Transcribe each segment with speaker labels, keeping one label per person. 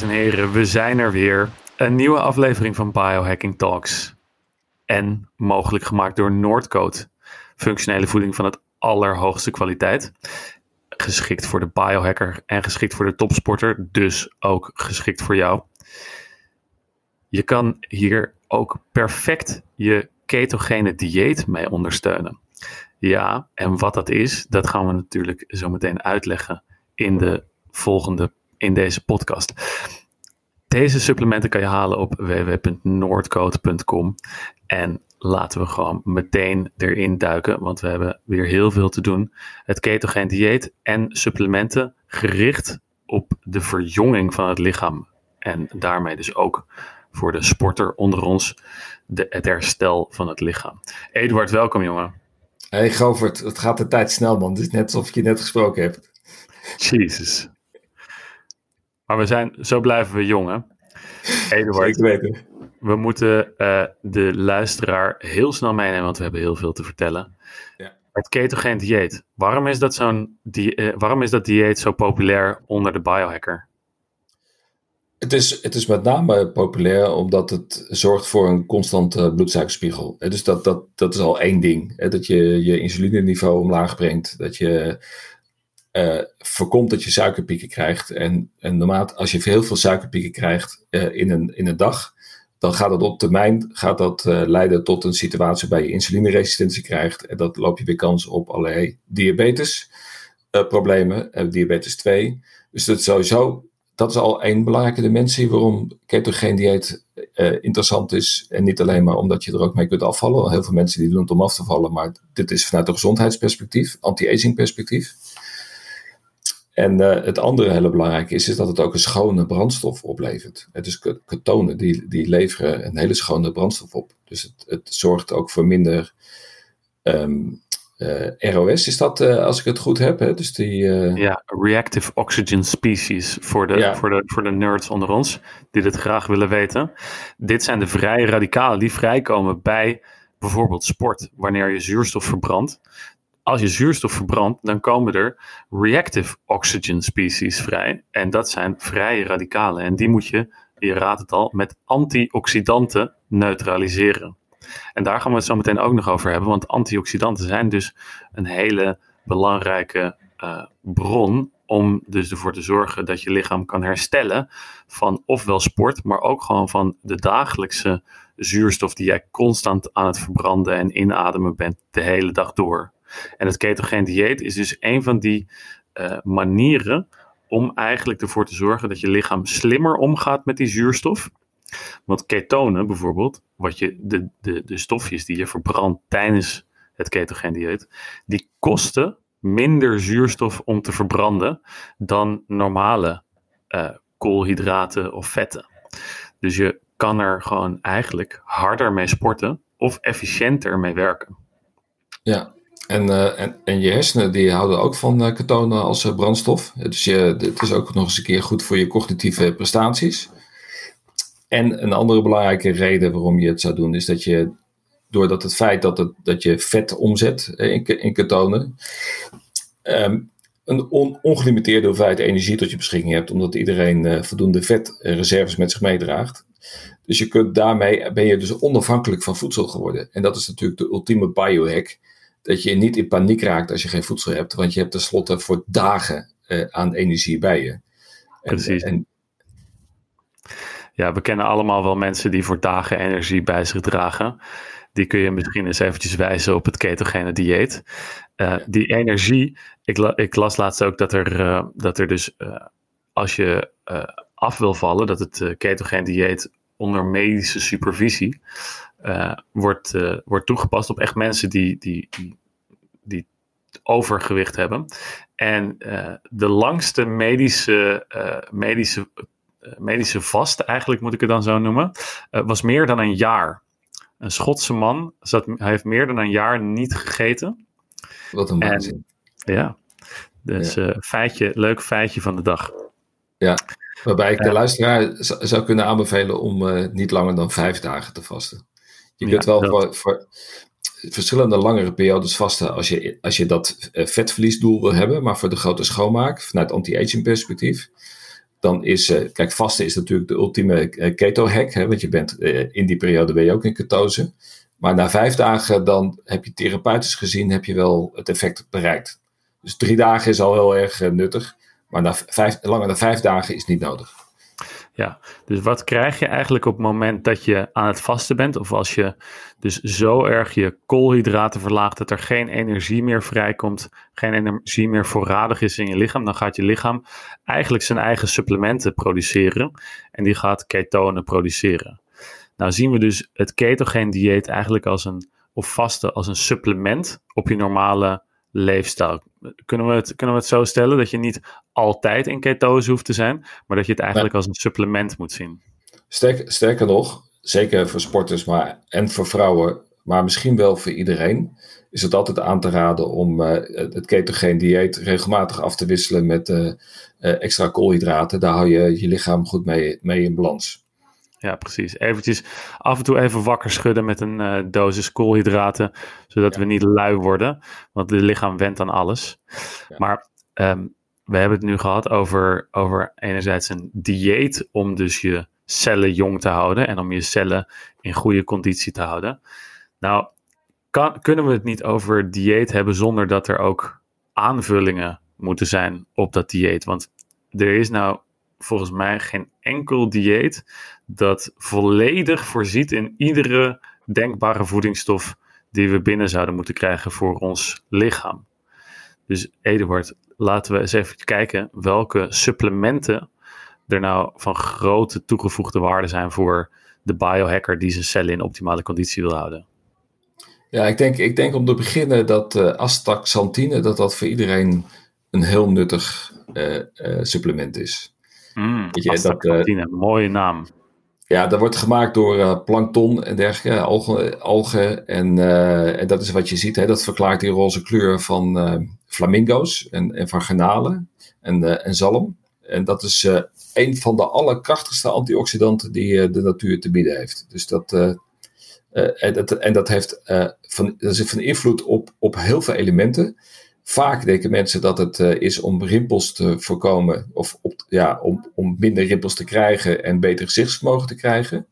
Speaker 1: Dames en heren, we zijn er weer. Een nieuwe aflevering van Biohacking Talks. En mogelijk gemaakt door Noordcoat. Functionele voeding van het allerhoogste kwaliteit. Geschikt voor de biohacker en geschikt voor de topsporter. Dus ook geschikt voor jou. Je kan hier ook perfect je ketogene dieet mee ondersteunen. Ja, en wat dat is, dat gaan we natuurlijk zo meteen uitleggen in de volgende, in deze podcast. Deze supplementen kan je halen op www.noordcode.com. En laten we gewoon meteen erin duiken, want we hebben weer heel veel te doen. Het ketogeen dieet en supplementen gericht op de verjonging van het lichaam. En daarmee dus ook voor de sporter onder ons de, het herstel van het lichaam. Eduard, welkom jongen.
Speaker 2: Hey Govert, het gaat de tijd snel man. Het is net alsof je net gesproken hebt.
Speaker 1: Jezus. Maar we zijn, zo blijven we jong hè. Eduard,
Speaker 2: weten.
Speaker 1: we moeten uh, de luisteraar heel snel meenemen, want we hebben heel veel te vertellen.
Speaker 2: Ja.
Speaker 1: Het ketogeen dieet. Waarom is, dat zo'n die, uh, waarom is dat dieet zo populair onder de biohacker?
Speaker 2: Het is, het is met name populair omdat het zorgt voor een constante bloedsuikerspiegel. Dus dat, dat, dat is al één ding. Dat je je insulineniveau omlaag brengt. Dat je uh, voorkomt dat je suikerpieken krijgt. En, en als je heel veel suikerpieken krijgt uh, in, een, in een dag, dan gaat dat op termijn gaat dat, uh, leiden tot een situatie waarbij je insulineresistentie krijgt. En dat loop je weer kans op allerlei diabetes problemen, diabetes 2. Dus dat sowieso dat is al één belangrijke dimensie waarom ketogeen dieet interessant is. En niet alleen maar omdat je er ook mee kunt afvallen. Heel veel mensen die doen het om af te vallen, maar dit is vanuit een gezondheidsperspectief, anti-aging perspectief. En uh, het andere hele belangrijke is, is dat het ook een schone brandstof oplevert. Het is ketonen, die, die leveren een hele schone brandstof op. Dus het, het zorgt ook voor minder um, uh, ROS is dat, uh, als ik het goed heb. Hè? Dus die.
Speaker 1: Ja, Reactive Oxygen Species voor de, ja. voor, de, voor de nerds onder ons die dit graag willen weten. Dit zijn de vrije radicalen die vrijkomen bij bijvoorbeeld sport, wanneer je zuurstof verbrandt. Als je zuurstof verbrandt, dan komen er reactive oxygen species vrij. En dat zijn vrije radicalen. En die moet je, je raadt het al, met antioxidanten neutraliseren. En daar gaan we het zo meteen ook nog over hebben, want antioxidanten zijn dus een hele belangrijke uh, bron om dus ervoor te zorgen dat je lichaam kan herstellen van ofwel sport, maar ook gewoon van de dagelijkse zuurstof die jij constant aan het verbranden en inademen bent de hele dag door. En het ketogeen dieet is dus een van die uh, manieren om eigenlijk ervoor te zorgen dat je lichaam slimmer omgaat met die zuurstof. Want ketonen bijvoorbeeld, wat je, de, de, de stofjes die je verbrandt tijdens het ketogeen dieet, die kosten minder zuurstof om te verbranden dan normale uh, koolhydraten of vetten. Dus je kan er gewoon eigenlijk harder mee sporten of efficiënter mee werken.
Speaker 2: Ja, en, uh, en, en je hersenen die houden ook van uh, ketonen als uh, brandstof. Dus je, het is ook nog eens een keer goed voor je cognitieve prestaties. En een andere belangrijke reden waarom je het zou doen, is dat je, doordat het feit dat, het, dat je vet omzet in, in ketonen, um, een on, ongelimiteerde hoeveelheid energie tot je beschikking hebt, omdat iedereen voldoende vetreserves met zich meedraagt. Dus je kunt daarmee, ben je dus onafhankelijk van voedsel geworden. En dat is natuurlijk de ultieme biohack, dat je niet in paniek raakt als je geen voedsel hebt, want je hebt tenslotte voor dagen uh, aan energie bij je. En,
Speaker 1: Precies. En, ja, we kennen allemaal wel mensen die voor dagen energie bij zich dragen. Die kun je misschien eens eventjes wijzen op het ketogene dieet. Uh, die energie, ik, la, ik, las laatst ook dat er, uh, dat er dus als je af wil vallen, dat het ketogene dieet onder medische supervisie wordt, wordt toegepast op echt mensen die, die, die, die overgewicht hebben. En de langste medische, medische medische vast, eigenlijk moet ik het dan zo noemen, uh, was meer dan een jaar. Een Schotse man, zat, hij heeft meer dan een jaar niet gegeten.
Speaker 2: Wat een waanzin.
Speaker 1: Ja, dus ja. Uh, feitje, leuk feitje van de dag.
Speaker 2: Ja, waarbij ik de uh, luisteraar zou kunnen aanbevelen om uh, niet langer dan vijf dagen te vasten. Je kunt ja, wel dat... voor, voor, verschillende langere periodes vasten als je, als je dat vetverliesdoel wil hebben, maar voor de grote schoonmaak, vanuit anti-aging perspectief, dan is, uh, kijk, vasten is natuurlijk de ultieme keto-hack, hè, want je bent in die periode ben je ook in ketose. Maar na vijf dagen, dan heb je therapeutisch gezien, heb je wel het effect bereikt. Dus drie dagen is al heel erg nuttig, maar na vijf, langer dan vijf dagen is niet nodig.
Speaker 1: Ja, dus wat krijg je eigenlijk op het moment dat je aan het vasten bent? Of als je dus zo erg je koolhydraten verlaagt dat er geen energie meer vrijkomt, geen energie meer voorradig is in je lichaam, dan gaat je lichaam eigenlijk zijn eigen supplementen produceren en die gaat ketonen produceren. Nou zien we dus het ketogeen dieet eigenlijk als een, of vasten als een supplement op je normale leefstijl. Kunnen we, het, kunnen we het zo stellen dat je niet altijd in ketose hoeft te zijn, maar dat je het eigenlijk als een supplement moet zien?
Speaker 2: Sterker, sterker nog, zeker voor sporters maar, en voor vrouwen, maar misschien wel voor iedereen, is het altijd aan te raden om uh, het ketogeen dieet regelmatig af te wisselen met uh, uh, extra koolhydraten. Daar hou je je lichaam goed mee, mee in balans.
Speaker 1: Ja, precies. Eventjes af en toe even wakker schudden met een uh, dosis koolhydraten, zodat we niet lui worden, want het lichaam went aan alles. Maar um, we hebben het nu gehad over, over enerzijds een dieet om dus je cellen jong te houden en om je cellen in goede conditie te houden. Nou, kan, kunnen we het niet over dieet hebben zonder dat er ook aanvullingen moeten zijn op dat dieet? Want er is nou volgens mij geen enkel dieet dat volledig voorziet in iedere denkbare voedingsstof die we binnen zouden moeten krijgen voor ons lichaam. Dus Eduard, laten we eens even kijken welke supplementen er nou van grote toegevoegde waarde zijn voor de biohacker die zijn cellen in optimale conditie wil houden.
Speaker 2: Ja, ik denk, ik denk om te beginnen dat uh, astaxanthine dat dat voor iedereen een heel nuttig uh, uh, supplement is.
Speaker 1: Mm, je, dat, uh, mooie naam.
Speaker 2: Ja, dat wordt gemaakt door uh, plankton en dergelijke, algen. algen en, uh, en dat is wat je ziet, hè, dat verklaart die roze kleur van flamingo's en, en van garnalen en, en zalm. En dat is een van de allerkrachtigste antioxidanten die de natuur te bieden heeft. Dus dat, en, dat, en dat heeft van, dat is van invloed op, op heel veel elementen. Vaak denken mensen dat het uh, is om rimpels te voorkomen, of op, ja, om, om minder rimpels te krijgen en beter gezichtsvermogen te krijgen.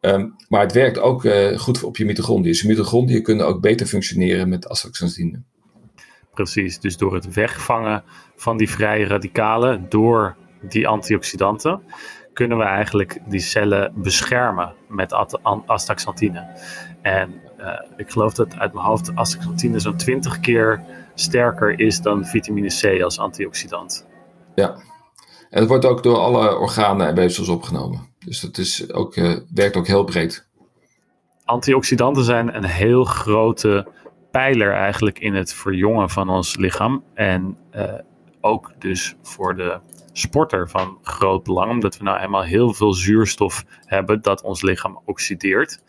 Speaker 2: Um, maar het werkt ook uh, goed op je mitochondriën. Dus mitochondriën kunnen ook beter functioneren met astaxanthine.
Speaker 1: Precies, dus door het wegvangen van die vrije radicalen door die antioxidanten, kunnen we eigenlijk die cellen beschermen met astaxanthine. En uh, ik geloof dat uit mijn hoofd astaxanthine zo'n 20 keer sterker is dan vitamine C als antioxidant.
Speaker 2: Ja, en het wordt ook door alle organen en weefsels opgenomen. Dus dat is ook, uh, werkt ook heel breed.
Speaker 1: Antioxidanten zijn een heel grote pijler eigenlijk in het verjongen van ons lichaam. En uh, ook dus voor de sporter van groot belang, omdat we nou eenmaal heel veel zuurstof hebben dat ons lichaam oxideert.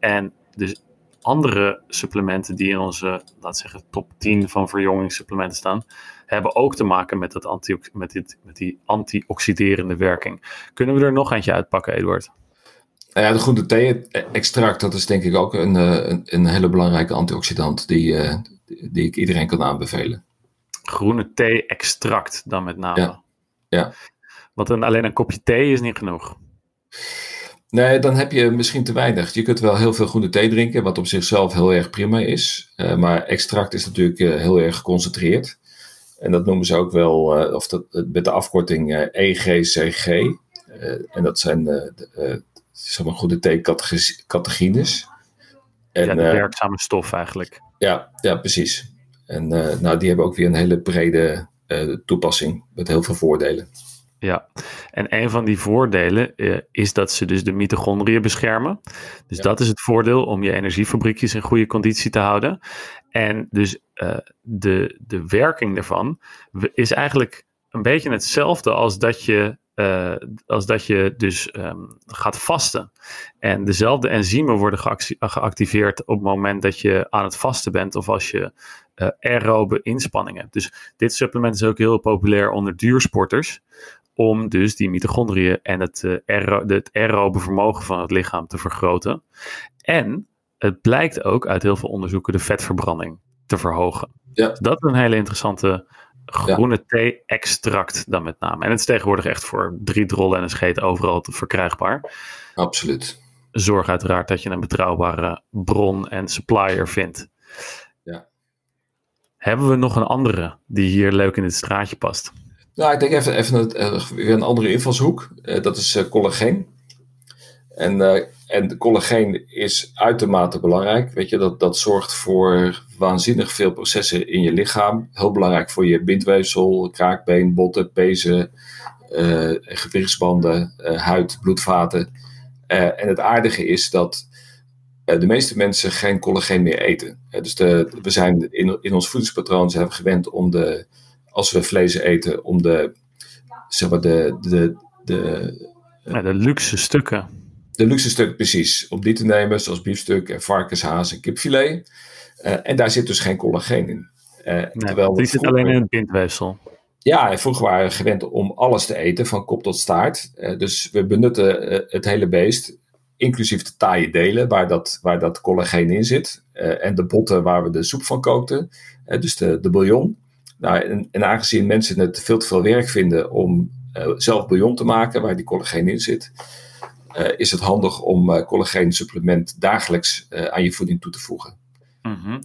Speaker 1: En dus andere supplementen die in onze, laat zeggen, top 10 van verjongingssupplementen staan, hebben ook te maken met, dat anti, met, dit, met die antioxiderende werking. Kunnen we er nog eentje uitpakken, Eduard?
Speaker 2: Ja, de groene thee-extract, dat is denk ik ook een, eh, een, een hele belangrijke antioxidant die, uh, die ik iedereen kan aanbevelen.
Speaker 1: Groene thee-extract dan met name.
Speaker 2: Ja. ja.
Speaker 1: Want een, alleen een kopje thee is niet genoeg.
Speaker 2: Nee, dan heb je misschien te weinig. Je kunt wel heel veel groene thee drinken, wat op zichzelf heel erg prima is. Uh, maar extract is natuurlijk uh, heel erg geconcentreerd. En dat noemen ze ook wel, uh, of dat, met de afkorting EGCG. en dat zijn zeg maar groene thee-categines.
Speaker 1: Ja, de werkzame stof eigenlijk.
Speaker 2: Ja, ja precies. En nou, die hebben ook weer een hele brede toepassing met heel veel voordelen.
Speaker 1: Ja, en een van die voordelen uh, is dat ze dus de mitochondriën beschermen. Dus dat is het voordeel om je energiefabriekjes in goede conditie te houden. En dus uh, de, de werking daarvan is eigenlijk een beetje hetzelfde als dat je, uh, als dat je dus um, gaat vasten. En dezelfde enzymen worden geactiveerd op het moment dat je aan het vasten bent of als je aerobe inspanning hebt. Dus dit supplement is ook heel populair onder duursporters om dus die mitochondriën en het, uh, het aerobe vermogen van het lichaam te vergroten. En het blijkt ook uit heel veel onderzoeken de vetverbranding te verhogen.
Speaker 2: Ja.
Speaker 1: Dus dat is een hele interessante groene thee-extract dan met name. En het is tegenwoordig echt voor drie drollen en een scheet overal te verkrijgbaar.
Speaker 2: Absoluut.
Speaker 1: Zorg uiteraard dat je een betrouwbare bron en supplier vindt. Hebben we nog een andere die hier leuk in het straatje past?
Speaker 2: Nou, ik denk even, even een, eh, weer een andere invalshoek. Uh, dat is uh, collageen. En, en collageen is uitermate belangrijk. Weet je, dat, dat zorgt voor waanzinnig veel processen in je lichaam. Heel belangrijk voor je bindweefsel, kraakbeen, botten, pezen, gewrichtsbanden, huid, bloedvaten. en het aardige is dat de meeste mensen geen collageen meer eten. dus de, we zijn in, in ons voedingspatroon zijn we gewend om de als we vlees eten, om de, zeg maar, de, de, de,
Speaker 1: ja, de luxe stukken.
Speaker 2: De luxe stukken, precies. Om die te nemen, zoals biefstuk en varkenshaas en kipfilet. Uh, en daar zit dus geen collageen in.
Speaker 1: Uh, nee, terwijl die zit alleen in het bindweefsel.
Speaker 2: Ja, en vroeger waren we gewend om alles te eten, van kop tot staart. Uh, dus we benutten het hele beest, inclusief de taaie delen, waar dat, waar dat collageen in zit. en de botten waar we de soep van kookten, dus de, de bouillon. Nou, en, en, aangezien mensen het veel te veel werk vinden om uh, zelf bouillon te maken, waar die collageen in zit, is het handig om collageen supplement dagelijks aan je voeding toe te voegen.
Speaker 1: -hmm.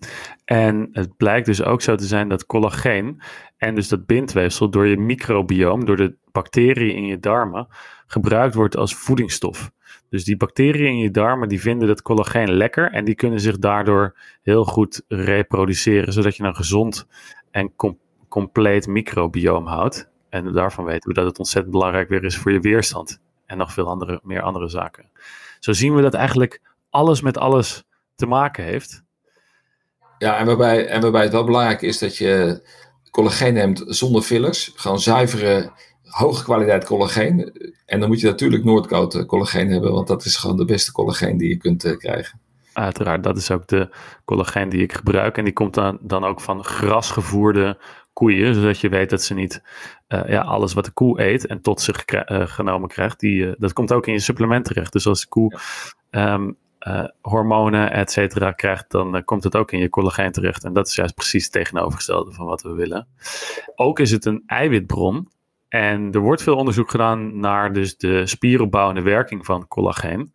Speaker 1: En het blijkt dus ook zo te zijn dat collageen en dus dat bindweefsel door je microbioom, door de bacteriën in je darmen, gebruikt wordt als voedingsstof. Dus die bacteriën in je darmen die vinden dat collageen lekker en die kunnen zich daardoor heel goed reproduceren, zodat je een gezond en com compleet microbioom houdt. En daarvan weten we dat het ontzettend belangrijk weer is voor je weerstand. En nog veel andere, meer andere zaken. Zo zien we dat eigenlijk alles met alles te maken heeft.
Speaker 2: Ja, en waarbij, en waarbij het wel belangrijk is dat je collageen neemt zonder fillers. Gewoon zuivere, hoge kwaliteit collageen. En dan moet je natuurlijk Noordcoat collageen hebben, want dat is gewoon de beste collageen die je kunt uh, krijgen.
Speaker 1: Uiteraard, dat is ook de collageen die ik gebruik. En die komt dan, dan ook van grasgevoerde koeien, zodat je weet dat ze niet uh, ja, alles wat de koe eet en tot zich uh, genomen krijgt, die, uh, dat komt ook in je supplement terecht. Dus als de koe um, hormonen, et cetera, krijgt, dan komt het ook in je collageen terecht. En dat is juist precies het tegenovergestelde van wat we willen. Ook is het een eiwitbron. En er wordt veel onderzoek gedaan naar dus de spieropbouwende werking van collageen.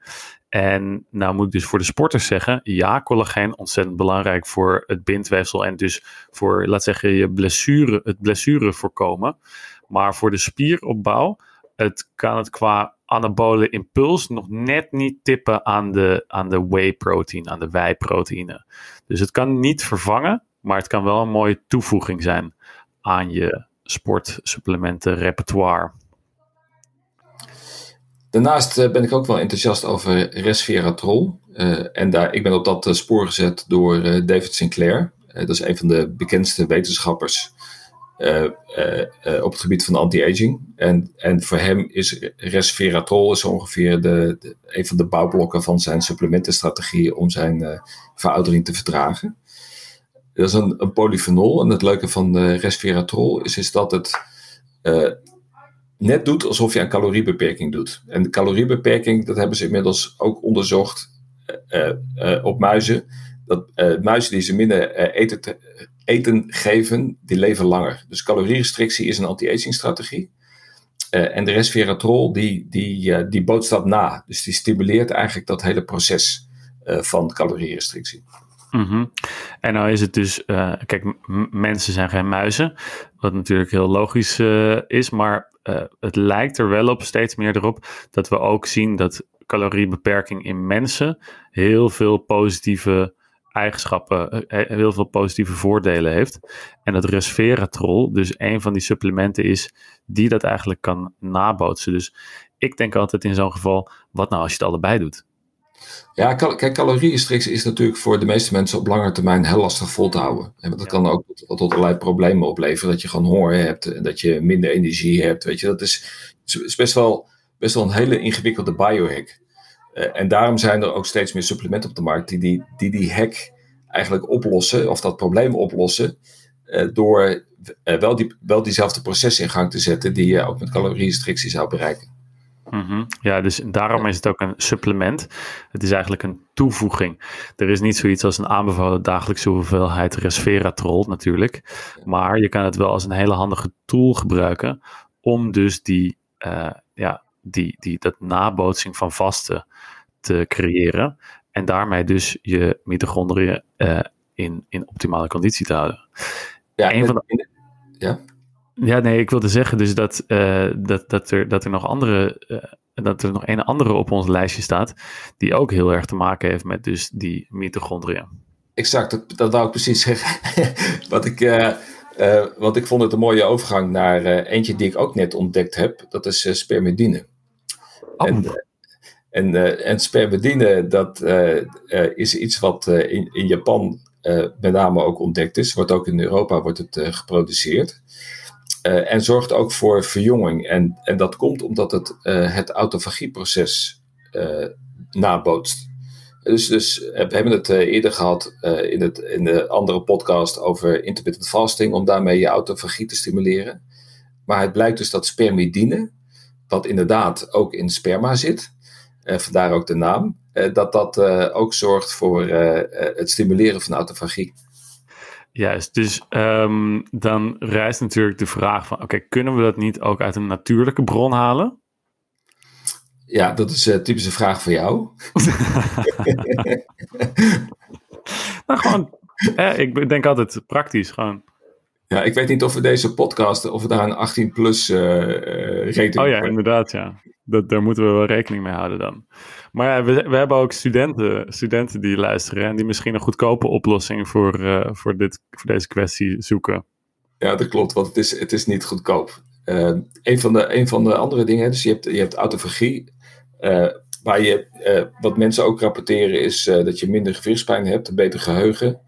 Speaker 1: En nou moet ik dus voor de sporters zeggen, ja, collageen ontzettend belangrijk voor het bindweefsel en dus voor, laat zeggen, je blessure, het blessure voorkomen. Maar voor de spieropbouw, het kan het qua anabole impuls nog net niet tippen aan de, aan de whey protein, aan de wijproteïne. Dus het kan niet vervangen, maar het kan wel een mooie toevoeging zijn aan je sportsupplementen repertoire.
Speaker 2: Daarnaast eh, ben ik ook wel enthousiast over resveratrol. Uh, en daar, ik ben op dat eh, spoor gezet door David Sinclair. dat is een van de bekendste wetenschappers op het gebied van anti-aging. En, en voor hem is resveratrol is ongeveer de, de, een van de bouwblokken van zijn supplementenstrategie om zijn veroudering te verdragen. Dat is een, een polyfenol. En het leuke van resveratrol is, is dat het net doet alsof je een caloriebeperking doet. En de caloriebeperking, dat hebben ze inmiddels ook onderzocht uh, op muizen. Dat muizen die ze minder eten, te, eten geven, die leven langer. Dus calorierestrictie is een anti-aging strategie. en de resveratrol, die, die, die bootst dat na. Dus die stimuleert eigenlijk dat hele proces van calorierestrictie.
Speaker 1: Mm. En nou is het dus, uh, kijk, mensen zijn geen muizen, wat natuurlijk heel logisch uh, is, maar uh, het lijkt er wel op, steeds meer erop, dat we ook zien dat caloriebeperking in mensen heel veel positieve eigenschappen, heel veel positieve voordelen heeft. En dat resveratrol dus een van die supplementen is die dat eigenlijk kan nabootsen. Dus ik denk altijd in zo'n geval, wat nou als je het allebei doet?
Speaker 2: Ja, kijk, calorierestrictie is natuurlijk voor de meeste mensen op lange termijn heel lastig vol te houden. En dat kan ook tot, tot, allerlei problemen opleveren. Dat je gewoon honger hebt en dat je minder energie hebt. Weet je, dat is, is best, wel, best wel een hele ingewikkelde biohack. Uh, en daarom zijn er ook steeds meer supplementen op de markt die die, die, die hack eigenlijk oplossen, of dat probleem oplossen, uh, door uh, wel, die, wel diezelfde processen in gang te zetten die je ook met calorierestrictie zou bereiken.
Speaker 1: Mhm. Ja, dus daarom is het ook een supplement. Het is eigenlijk een toevoeging. Er is niet zoiets als een aanbevolen dagelijkse hoeveelheid resveratrol natuurlijk. Maar je kan het wel als een hele handige tool gebruiken om dus die, uh, ja, die, die, dat nabootsing van vasten te creëren. En daarmee dus je mitochondriën uh, in, in optimale conditie te houden.
Speaker 2: Ja, een van de... ja?
Speaker 1: Ja, nee, ik wilde zeggen dus dat, uh, dat, dat, er, dat er nog andere, uh, dat er nog een andere op ons lijstje staat, die ook heel erg te maken heeft met dus die mitochondriën.
Speaker 2: Exact, dat, dat wou ik precies zeggen. wat ik, uh, want ik vond het een mooie overgang naar eentje die ik ook net ontdekt heb, dat is spermidine. Oh. En, en, en spermidine, dat is iets wat in, in Japan met name ook ontdekt is, wordt ook in Europa wordt het geproduceerd. Uh, en zorgt ook voor verjonging. En, en dat komt omdat het uh, het autofagieproces uh, nabootst. Dus, dus we hebben het eerder gehad in, het, in de andere podcast over intermittent fasting, om daarmee je autofagie te stimuleren. Maar het blijkt dus dat spermidine, wat inderdaad ook in sperma zit, vandaar ook de naam, dat dat ook zorgt voor het stimuleren van autofagie.
Speaker 1: Juist, dus um, dan rijst natuurlijk de vraag van, oké, kunnen we dat niet ook uit een natuurlijke bron halen?
Speaker 2: Ja, dat is een typische vraag voor jou.
Speaker 1: nou, gewoon, eh, ik denk altijd praktisch, gewoon.
Speaker 2: Ja, ik weet niet of we deze podcast, of we daar een 18 plus uh, rating
Speaker 1: Oh ja, inderdaad, ja. Dat, daar moeten we wel rekening mee houden dan. Maar ja, we, we hebben ook studenten, studenten die luisteren en die misschien een goedkope oplossing voor, uh, voor, dit, voor deze kwestie zoeken.
Speaker 2: Ja, dat klopt, want het is, het is niet goedkoop. Uh, een, van de, een van de andere dingen, dus je hebt, je hebt autofagie. Uh, waar je, wat mensen ook rapporteren is dat je minder gewichtspijn hebt, beter geheugen,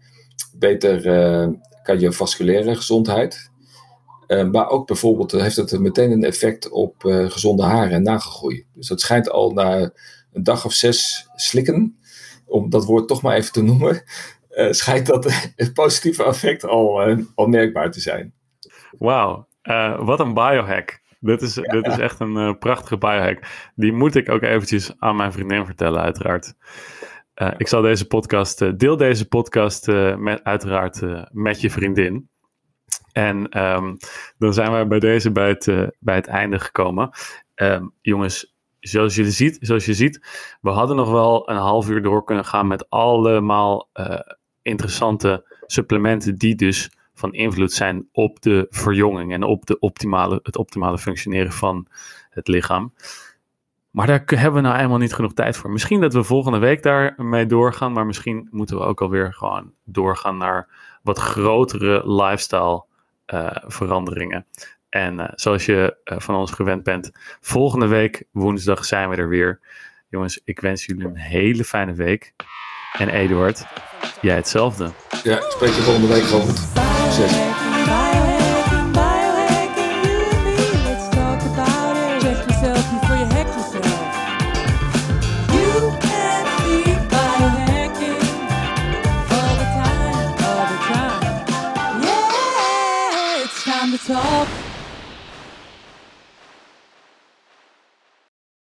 Speaker 2: beter cardiovasculaire gezondheid. Maar ook bijvoorbeeld heeft het meteen een effect op gezonde haren en nagelgroei. Dus dat schijnt al naar een dag of zes slikken, om dat woord toch maar even te noemen, uh, schijnt dat het positieve effect al, uh, al merkbaar te zijn.
Speaker 1: Wauw, uh, wat een biohack. Dit is, dit is echt een prachtige biohack. Die moet ik ook eventjes aan mijn vriendin vertellen, uiteraard. ik zal deze podcast, deel deze podcast met, uiteraard met je vriendin. En um, dan zijn we bij deze bij het, bij het einde gekomen. Um, jongens, zoals je ziet, zoals je ziet, we hadden nog wel een half uur door kunnen gaan met allemaal uh, interessante supplementen die dus van invloed zijn op de verjonging en op de optimale, het optimale functioneren van het lichaam. Maar daar hebben we nou eenmaal niet genoeg tijd voor. Misschien dat we volgende week daarmee doorgaan, maar misschien moeten we ook alweer gewoon doorgaan naar wat grotere lifestyle uh, veranderingen. En uh, zoals je uh, van ons gewend bent, volgende week woensdag zijn we er weer. Jongens, ik wens jullie een hele fijne week. En Eduard, jij hetzelfde.
Speaker 2: Ja, spreek je volgende week gewoon.